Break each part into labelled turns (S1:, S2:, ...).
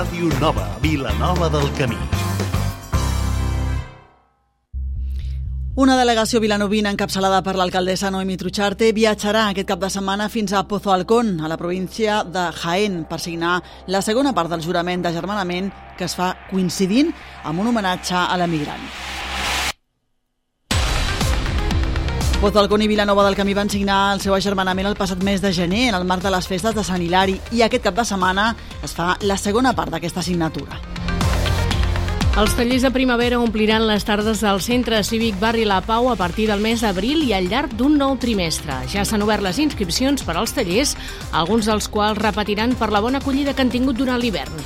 S1: Ràdio Nova, Vilanova del Camí.
S2: Una delegació vilanovina encapçalada per l'alcaldessa Noemi Trucharte viatjarà aquest cap de setmana fins a Pozo Alcón, a la província de Jaén, per signar la segona part del jurament d'agermanament que es fa coincidint amb un homenatge a l'emigrant. Pozo Alcón i Vilanova del Camí van signar el seu agermanament el passat mes de gener en el marc de les festes de Sant Hilari i aquest cap de setmana es fa la segona part d'aquesta signatura.
S3: Els tallers de primavera ompliran les tardes del Centre Cívic Barri La Pau a partir del mes d'abril i al llarg d'un nou trimestre. Ja s'han obert les inscripcions per als tallers, alguns dels quals repetiran per la bona acollida que han tingut durant l'hivern.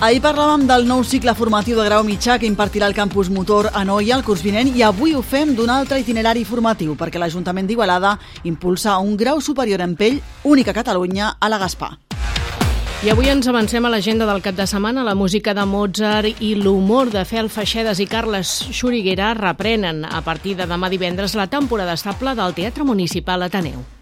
S2: Ahir parlàvem del nou cicle formatiu de grau mitjà que impartirà el campus motor a Noia el curs vinent i avui ho fem d'un altre itinerari formatiu perquè l'Ajuntament d'Igualada impulsa un grau superior en pell únic a Catalunya a la Gaspar.
S3: I avui ens avancem a l'agenda del cap de setmana. La música de Mozart i l'humor de Fel Feixedes i Carles Xuriguera reprenen a partir de demà divendres la temporada estable del Teatre Municipal Ateneu.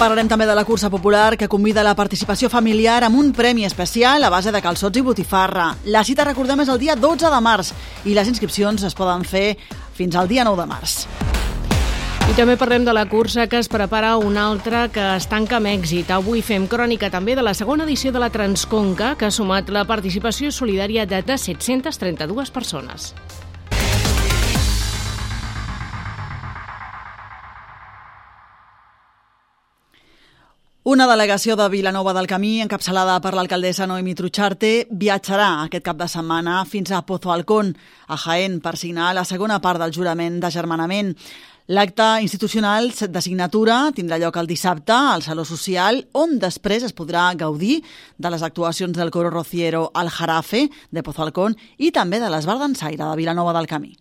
S2: Parlarem també de la cursa popular que convida a la participació familiar amb un premi especial a base de calçots i botifarra. La cita, recordem, és el dia 12 de març i les inscripcions es poden fer fins al dia 9 de març.
S3: I també parlem de la cursa que es prepara una altra que es tanca amb èxit. Avui fem crònica també de la segona edició de la Transconca, que ha sumat la participació solidària de 732 persones.
S2: Una delegació de Vilanova del Camí, encapçalada per l'alcaldessa Noemi Trucharte, viatjarà aquest cap de setmana fins a Pozo Alcón, a Jaén, per signar la segona part del jurament d'agermanament. L'acte institucional de signatura tindrà lloc el dissabte al Saló Social, on després es podrà gaudir de les actuacions del coro rociero al Jarafe de Pozalcón i també de l'Esbar d'Ensaire de Vilanova del Camí.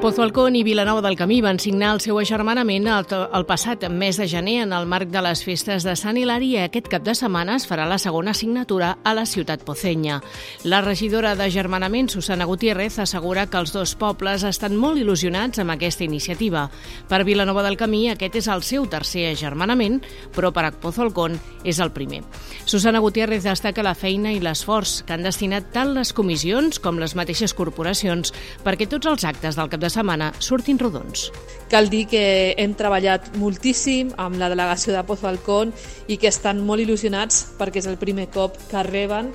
S3: Pozo Alcón i Vilanova del Camí van signar el seu agermanament el, el passat mes de gener en el marc de les festes de Sant Hilari i aquest cap de setmana es farà la segona signatura a la ciutat pozenya. La regidora d'agermanament, Susana Gutiérrez, assegura que els dos pobles estan molt il·lusionats amb aquesta iniciativa. Per Vilanova del Camí aquest és el seu tercer agermanament, però per Pozo Alcón és el primer. Susana Gutiérrez destaca la feina i l'esforç que han destinat tant les comissions com les mateixes corporacions perquè tots els actes del cap de setmana surtin rodons.
S4: Cal dir que hem treballat moltíssim amb la delegació de Pozo Alcón i que estan molt il·lusionats perquè és el primer cop que reben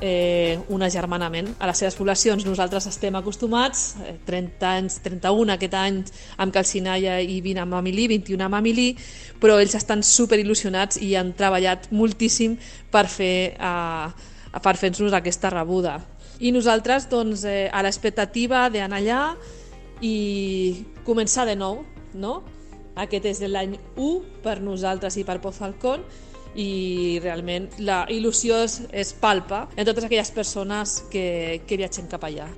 S4: eh, un agermanament a les seves poblacions. Nosaltres estem acostumats, eh, 30 anys, 31 aquest any amb Calcinaya i 20 amb Amilí, 21 amb Amilí, però ells estan super il·lusionats i han treballat moltíssim per fer, eh, per fer-nos aquesta rebuda. I nosaltres, doncs, eh, a l'expectativa d'anar allà, i començar de nou, no? Aquest és l'any 1 per nosaltres i per Pozalcón i realment la il·lusió es, es palpa en totes aquelles persones que, que viatgen cap allà.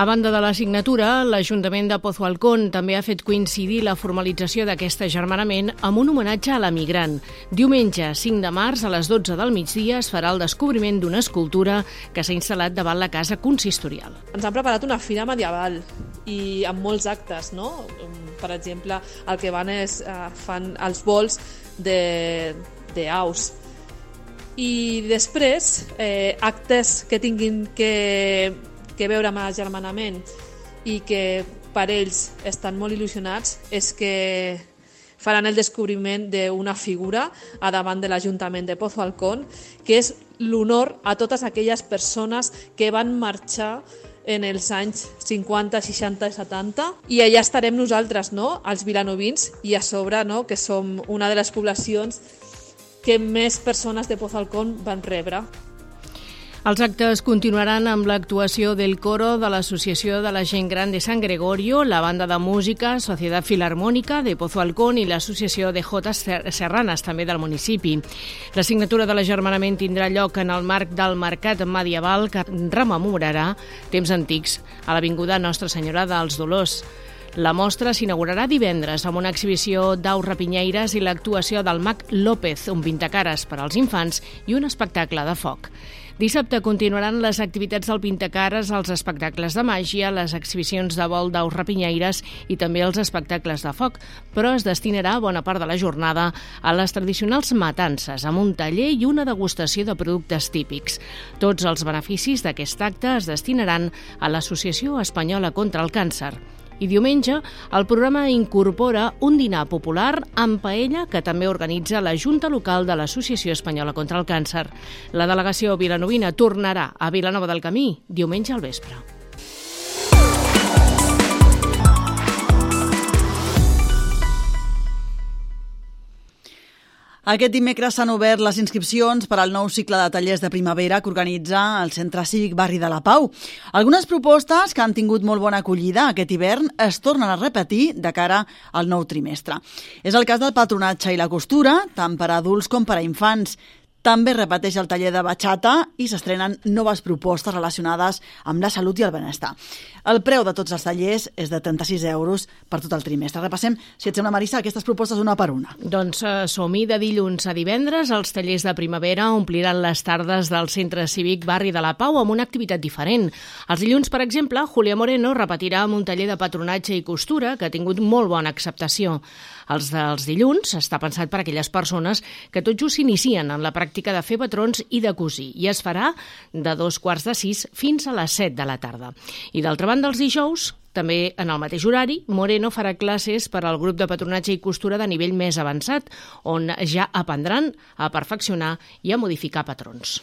S3: A banda de la signatura, l'Ajuntament de Pozo Alcón també ha fet coincidir la formalització d'aquest agermanament amb un homenatge a l'emigrant. Diumenge, 5 de març, a les 12 del migdia, es farà el descobriment d'una escultura que s'ha instal·lat davant la casa consistorial.
S4: Ens han preparat una fira medieval i amb molts actes, no? Per exemple, el que van és uh, fan els vols d'aus. I després, eh, actes que tinguin que que veure amb agermanament i que per ells estan molt il·lusionats és que faran el descobriment d'una figura a davant de l'Ajuntament de Pozo Alcón, que és l'honor a totes aquelles persones que van marxar en els anys 50, 60 i 70 i allà estarem nosaltres, no? els vilanovins i a sobre no? que som una de les poblacions que més persones de Pozo Alcón van rebre.
S3: Els actes continuaran amb l'actuació del coro de l'Associació de la Gent Gran de San Gregorio, la banda de música Societat Filarmònica de Pozo Alcón i l'Associació de Jotes Serranes, també del municipi. La signatura de l'agermanament tindrà lloc en el marc del Mercat Medieval que rememorarà temps antics a l'Avinguda Nostra Senyora dels Dolors. La mostra s'inaugurarà divendres amb una exhibició d'aus rapinyeires i l'actuació del mag López, un pintacares per als infants i un espectacle de foc. Dissabte continuaran les activitats del Pintacares, els espectacles de màgia, les exhibicions de vol d'aus rapinyaires i també els espectacles de foc, però es destinarà bona part de la jornada a les tradicionals matances, amb un taller i una degustació de productes típics. Tots els beneficis d'aquest acte es destinaran a l'Associació Espanyola contra el Càncer. I diumenge el programa incorpora un dinar popular amb paella que també organitza la Junta Local de l'Associació Espanyola contra el Càncer. La delegació vilanovina tornarà a Vilanova del Camí diumenge al vespre.
S2: Aquest dimecres s'han obert les inscripcions per al nou cicle de tallers de primavera que organitza el Centre Cívic Barri de la Pau. Algunes propostes que han tingut molt bona acollida aquest hivern es tornen a repetir de cara al nou trimestre. És el cas del patronatge i la costura, tant per a adults com per a infants. També repeteix el taller de batxata i s'estrenen noves propostes relacionades amb la salut i el benestar. El preu de tots els tallers és de 36 euros per tot el trimestre. Repassem, si et sembla, Marissa, aquestes propostes una per una.
S3: Doncs eh, som-hi de dilluns a divendres. Els tallers de primavera ompliran les tardes del Centre Cívic Barri de la Pau amb una activitat diferent. Els dilluns, per exemple, Julia Moreno repetirà amb un taller de patronatge i costura que ha tingut molt bona acceptació. Els dels dilluns està pensat per a aquelles persones que tot just s'inicien en la pràctica de fer patrons i de cosir i es farà de dos quarts de sis fins a les set de la tarda. I d'altra banda, els dijous, també en el mateix horari, Moreno farà classes per al grup de patronatge i costura de nivell més avançat, on ja aprendran a perfeccionar i a modificar patrons.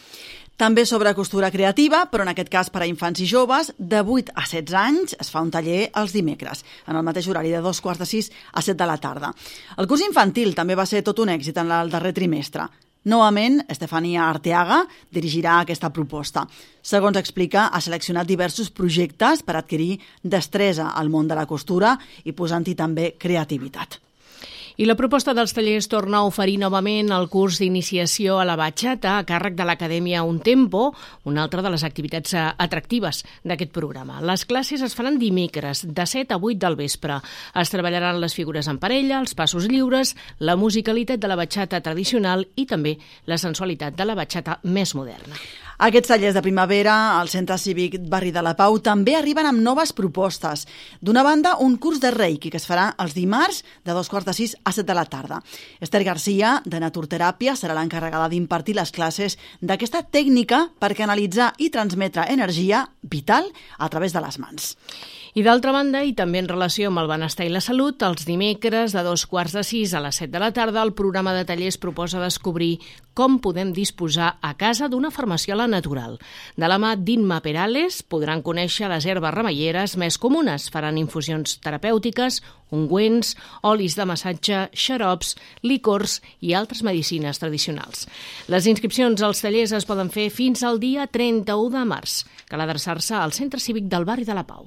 S2: També sobre costura creativa, però en aquest cas per a infants i joves, de 8 a 16 anys es fa un taller els dimecres, en el mateix horari de dos quarts de 6 a 7 de la tarda. El curs infantil també va ser tot un èxit en el darrer trimestre. Novament, Estefania Arteaga dirigirà aquesta proposta. Segons explica, ha seleccionat diversos projectes per adquirir destresa al món de la costura i posant-hi també creativitat.
S3: I la proposta dels tallers torna a oferir novament el curs d'iniciació a la batxata a càrrec de l'Acadèmia Un Tempo, una altra de les activitats eh, atractives d'aquest programa. Les classes es faran dimecres, de 7 a 8 del vespre. Es treballaran les figures en parella, els passos lliures, la musicalitat de la batxata tradicional i també la sensualitat de la batxata més moderna.
S2: Aquests tallers de primavera al Centre Cívic Barri de la Pau també arriben amb noves propostes. D'una banda, un curs de Reiki que es farà els dimarts de dos quarts de sis a set de la tarda. Esther Garcia, de Naturteràpia, serà l'encarregada d'impartir les classes d'aquesta tècnica per canalitzar i transmetre energia vital a través de les mans.
S3: I d'altra banda, i també en relació amb el benestar i la salut, els dimecres de dos quarts de sis a les set de la tarda el programa de tallers proposa descobrir com podem disposar a casa d'una farmaciola natural. De la mà d'Inma Perales podran conèixer les herbes remeieres més comunes. Faran infusions terapèutiques, ungüents, olis de massatge, xarops, licors i altres medicines tradicionals. Les inscripcions als tallers es poden fer fins al dia 31 de març. Cal adreçar-se al Centre Cívic del Barri de la Pau.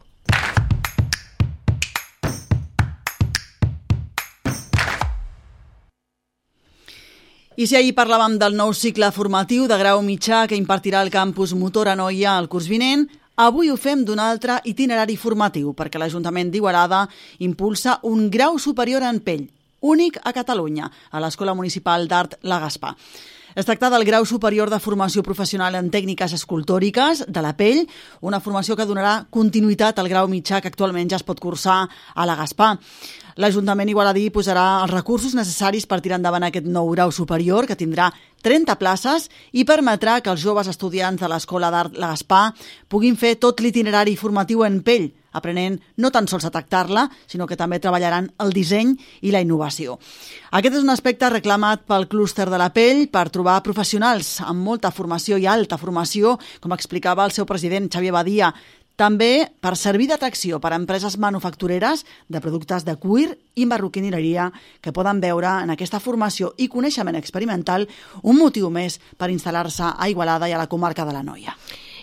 S2: I si ahir parlàvem del nou cicle formatiu de grau mitjà que impartirà el campus Motor a Noia el curs vinent, avui ho fem d'un altre itinerari formatiu, perquè l'Ajuntament d'Igualada impulsa un grau superior en pell, únic a Catalunya, a l'Escola Municipal d'Art La Gaspar. Es tracta del grau superior de formació professional en tècniques escultòriques de la pell, una formació que donarà continuïtat al grau mitjà que actualment ja es pot cursar a la Gaspar. L'Ajuntament igualadí posarà els recursos necessaris per tirar endavant aquest nou grau superior, que tindrà 30 places i permetrà que els joves estudiants de l'Escola d'Art La Gaspar puguin fer tot l'itinerari formatiu en pell, aprenent no tan sols a tractar-la, sinó que també treballaran el disseny i la innovació. Aquest és un aspecte reclamat pel clúster de la pell per trobar professionals amb molta formació i alta formació, com explicava el seu president Xavier Badia, també per servir d'atracció per a empreses manufactureres de productes de cuir i marroquineria que poden veure en aquesta formació i coneixement experimental un motiu més per instal·lar-se a Igualada i a la comarca de la Noia.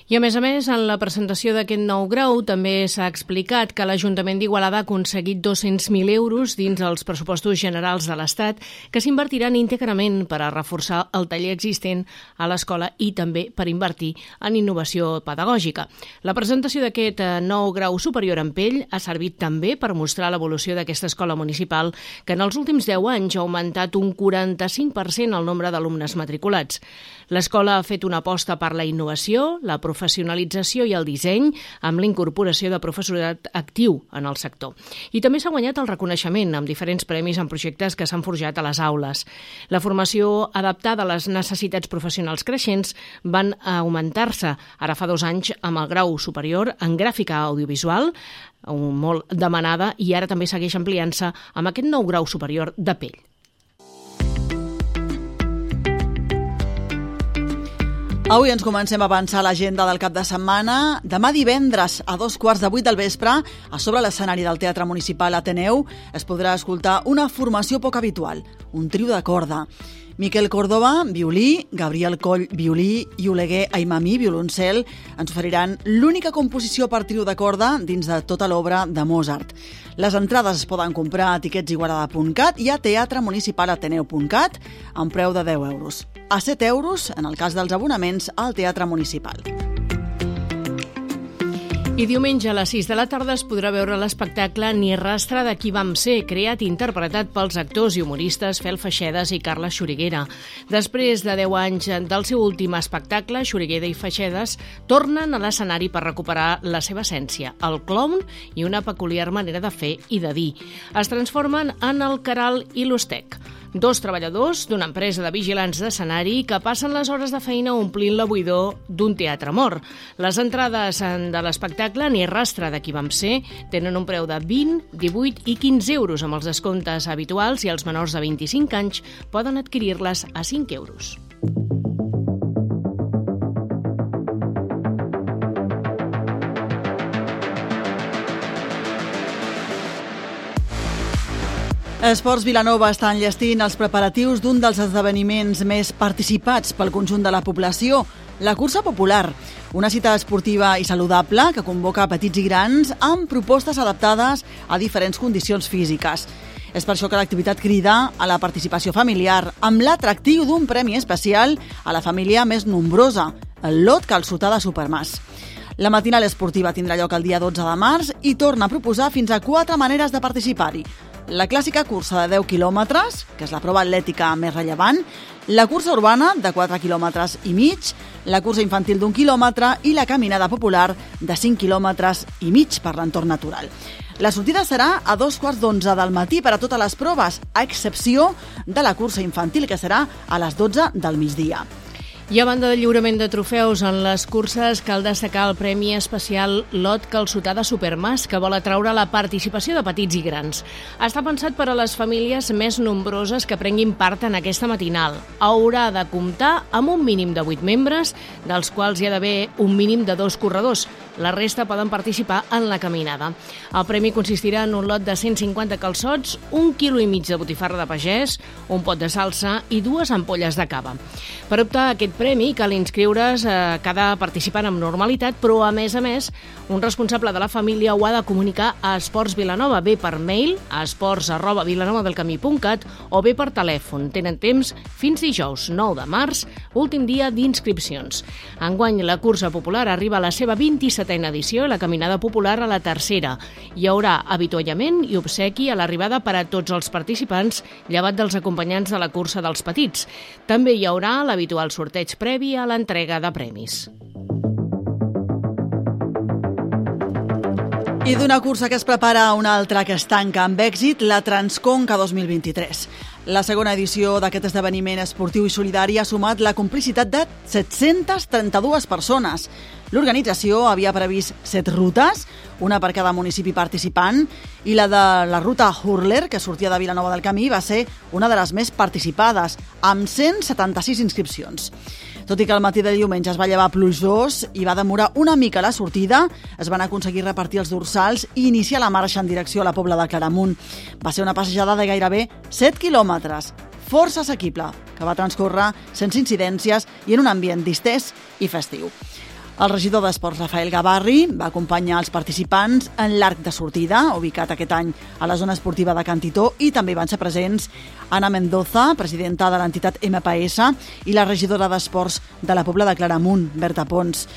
S3: I a més a més, en la presentació d'aquest nou grau també s'ha explicat que l'Ajuntament d'Igualada ha aconseguit 200.000 euros dins els pressupostos generals de l'Estat que s'invertiran íntegrament per a reforçar el taller existent a l'escola i també per invertir en innovació pedagògica. La presentació d'aquest eh, nou grau superior en pell ha servit també per mostrar l'evolució d'aquesta escola municipal que en els últims 10 anys ha augmentat un 45% el nombre d'alumnes matriculats. L'escola ha fet una aposta per la innovació, la professionalització i el disseny amb l'incorporació de professorat actiu en el sector. I també s'ha guanyat el reconeixement amb diferents premis en projectes que s'han forjat a les aules. La formació adaptada a les necessitats professionals creixents van augmentar-se ara fa dos anys amb el grau superior en gràfica audiovisual, molt demanada, i ara també segueix ampliant-se amb aquest nou grau superior de pell.
S2: Avui ens comencem a avançar l'agenda del cap de setmana. Demà divendres, a dos quarts de vuit del vespre, a sobre l'escenari del Teatre Municipal Ateneu, es podrà escoltar una formació poc habitual, un trio de corda. Miquel Córdoba, violí, Gabriel Coll, violí i Oleguer Aimamí, violoncel, ens oferiran l'única composició per trio de corda dins de tota l'obra de Mozart. Les entrades es poden comprar a tiquetsiguarada.cat i a teatremunicipalateneu.cat amb preu de 10 euros. A 7 euros en el cas dels abonaments al Teatre Municipal.
S3: I diumenge a les 6 de la tarda es podrà veure l'espectacle Ni rastre de qui vam ser, creat i interpretat pels actors i humoristes Fel Feixedes i Carla Xuriguera. Després de 10 anys del seu últim espectacle, Xuriguera i Feixedes tornen a l'escenari per recuperar la seva essència, el clown i una peculiar manera de fer i de dir. Es transformen en el Caral i l'Ostec dos treballadors d'una empresa de vigilants d'escenari que passen les hores de feina omplint la buidor d'un teatre mort. Les entrades de l'espectacle, ni rastre de qui vam ser, tenen un preu de 20, 18 i 15 euros amb els descomptes habituals i els menors de 25 anys poden adquirir-les a 5 euros.
S2: Esports Vilanova està enllestint els preparatius d'un dels esdeveniments més participats pel conjunt de la població, la cursa popular, una cita esportiva i saludable que convoca petits i grans amb propostes adaptades a diferents condicions físiques. És per això que l'activitat crida a la participació familiar amb l'atractiu d'un premi especial a la família més nombrosa, el lot calçotà de Supermàs. La matinal esportiva tindrà lloc el dia 12 de març i torna a proposar fins a quatre maneres de participar-hi la clàssica cursa de 10 quilòmetres, que és la prova atlètica més rellevant, la cursa urbana de 4 quilòmetres i mig, la cursa infantil d'un quilòmetre i la caminada popular de 5 quilòmetres i mig per l'entorn natural. La sortida serà a dos quarts d'onze del matí per a totes les proves, a excepció de la cursa infantil, que serà a les 12 del migdia.
S3: I a banda del lliurament de trofeus en les curses, cal destacar el Premi Especial Lot Calçotà de Supermas, que vol atraure la participació de petits i grans. Està pensat per a les famílies més nombroses que prenguin part en aquesta matinal. Haurà de comptar amb un mínim de 8 membres, dels quals hi ha d'haver un mínim de dos corredors. La resta poden participar en la caminada. El premi consistirà en un lot de 150 calçots, un quilo i mig de botifarra de pagès, un pot de salsa i dues ampolles de cava. Per optar a aquest premi cal inscriure's a cada participant amb normalitat, però a més a més, un responsable de la família ho ha de comunicar a Esports Vilanova, bé per mail a esports arroba vilanovadelcamí.cat o bé per telèfon. Tenen temps fins dijous 9 de març, últim dia d'inscripcions. Enguany, la cursa popular arriba a la seva 27a edició i la caminada popular a la tercera. Hi haurà avituallament i obsequi a l'arribada per a tots els participants, llevat dels acompanyants de la cursa dels petits. També hi haurà l'habitual sorteig sorteig previ a l'entrega de premis.
S2: I d'una cursa que es prepara una altra que es tanca amb èxit, la Transconca 2023. La segona edició d'aquest esdeveniment esportiu i solidari ha sumat la complicitat de 732 persones. L'organització havia previst set rutes, una per cada municipi participant, i la de la ruta Hurler, que sortia de Vilanova del Camí, va ser una de les més participades, amb 176 inscripcions. Tot i que el matí de diumenge es va llevar plujós i va demorar una mica la sortida, es van aconseguir repartir els dorsals i iniciar la marxa en direcció a la Pobla de Claramunt. Va ser una passejada de gairebé 7 quilòmetres, força assequible, que va transcorrer sense incidències i en un ambient distès i festiu. El regidor d'Esports, Rafael Gavarri, va acompanyar els participants en l'arc de sortida, ubicat aquest any a la zona esportiva de Cantitó, i també van ser presents Ana Mendoza, presidenta de l'entitat MPS, i la regidora d'Esports de la Pobla de Claramunt, Berta Pons.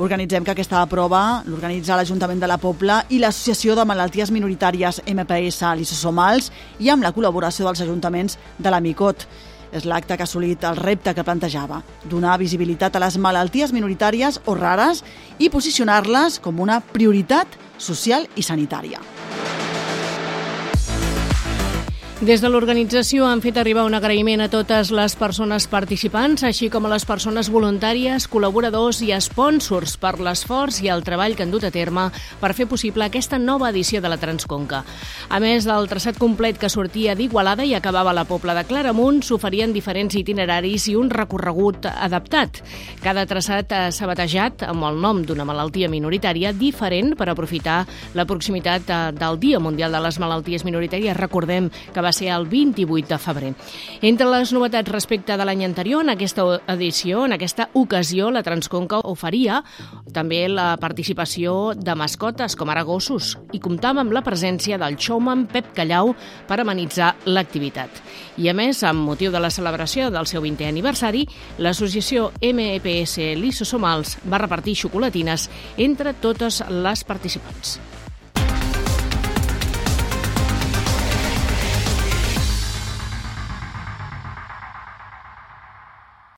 S2: Organitzem que aquesta prova l'organitza l'Ajuntament de la Pobla i l'Associació de Malalties Minoritàries MPS Lisosomals i amb la col·laboració dels ajuntaments de la Micot. És l'acte que ha assolit el repte que plantejava, donar visibilitat a les malalties minoritàries o rares i posicionar-les com una prioritat social i sanitària.
S3: Des de l'organització han fet arribar un agraïment a totes les persones participants, així com a les persones voluntàries, col·laboradors i sponsors per l'esforç i el treball que han dut a terme per fer possible aquesta nova edició de la Transconca. A més del traçat complet que sortia d'Igualada i acabava a la Pobla de Claramunt, s'oferien diferents itineraris i un recorregut adaptat. Cada traçat s'ha batejat amb el nom d'una malaltia minoritària diferent per aprofitar la proximitat eh, del Dia Mundial de les Malalties Minoritàries. Recordem que ser el 28 de febrer. Entre les novetats respecte de l'any anterior, en aquesta edició, en aquesta ocasió, la Transconca oferia també la participació de mascotes, com ara gossos, i comptava amb la presència del showman Pep Callau per amenitzar l'activitat. I a més, amb motiu de la celebració del seu 20è aniversari, l'associació MEPS Lisosomals va repartir xocolatines entre totes les participants.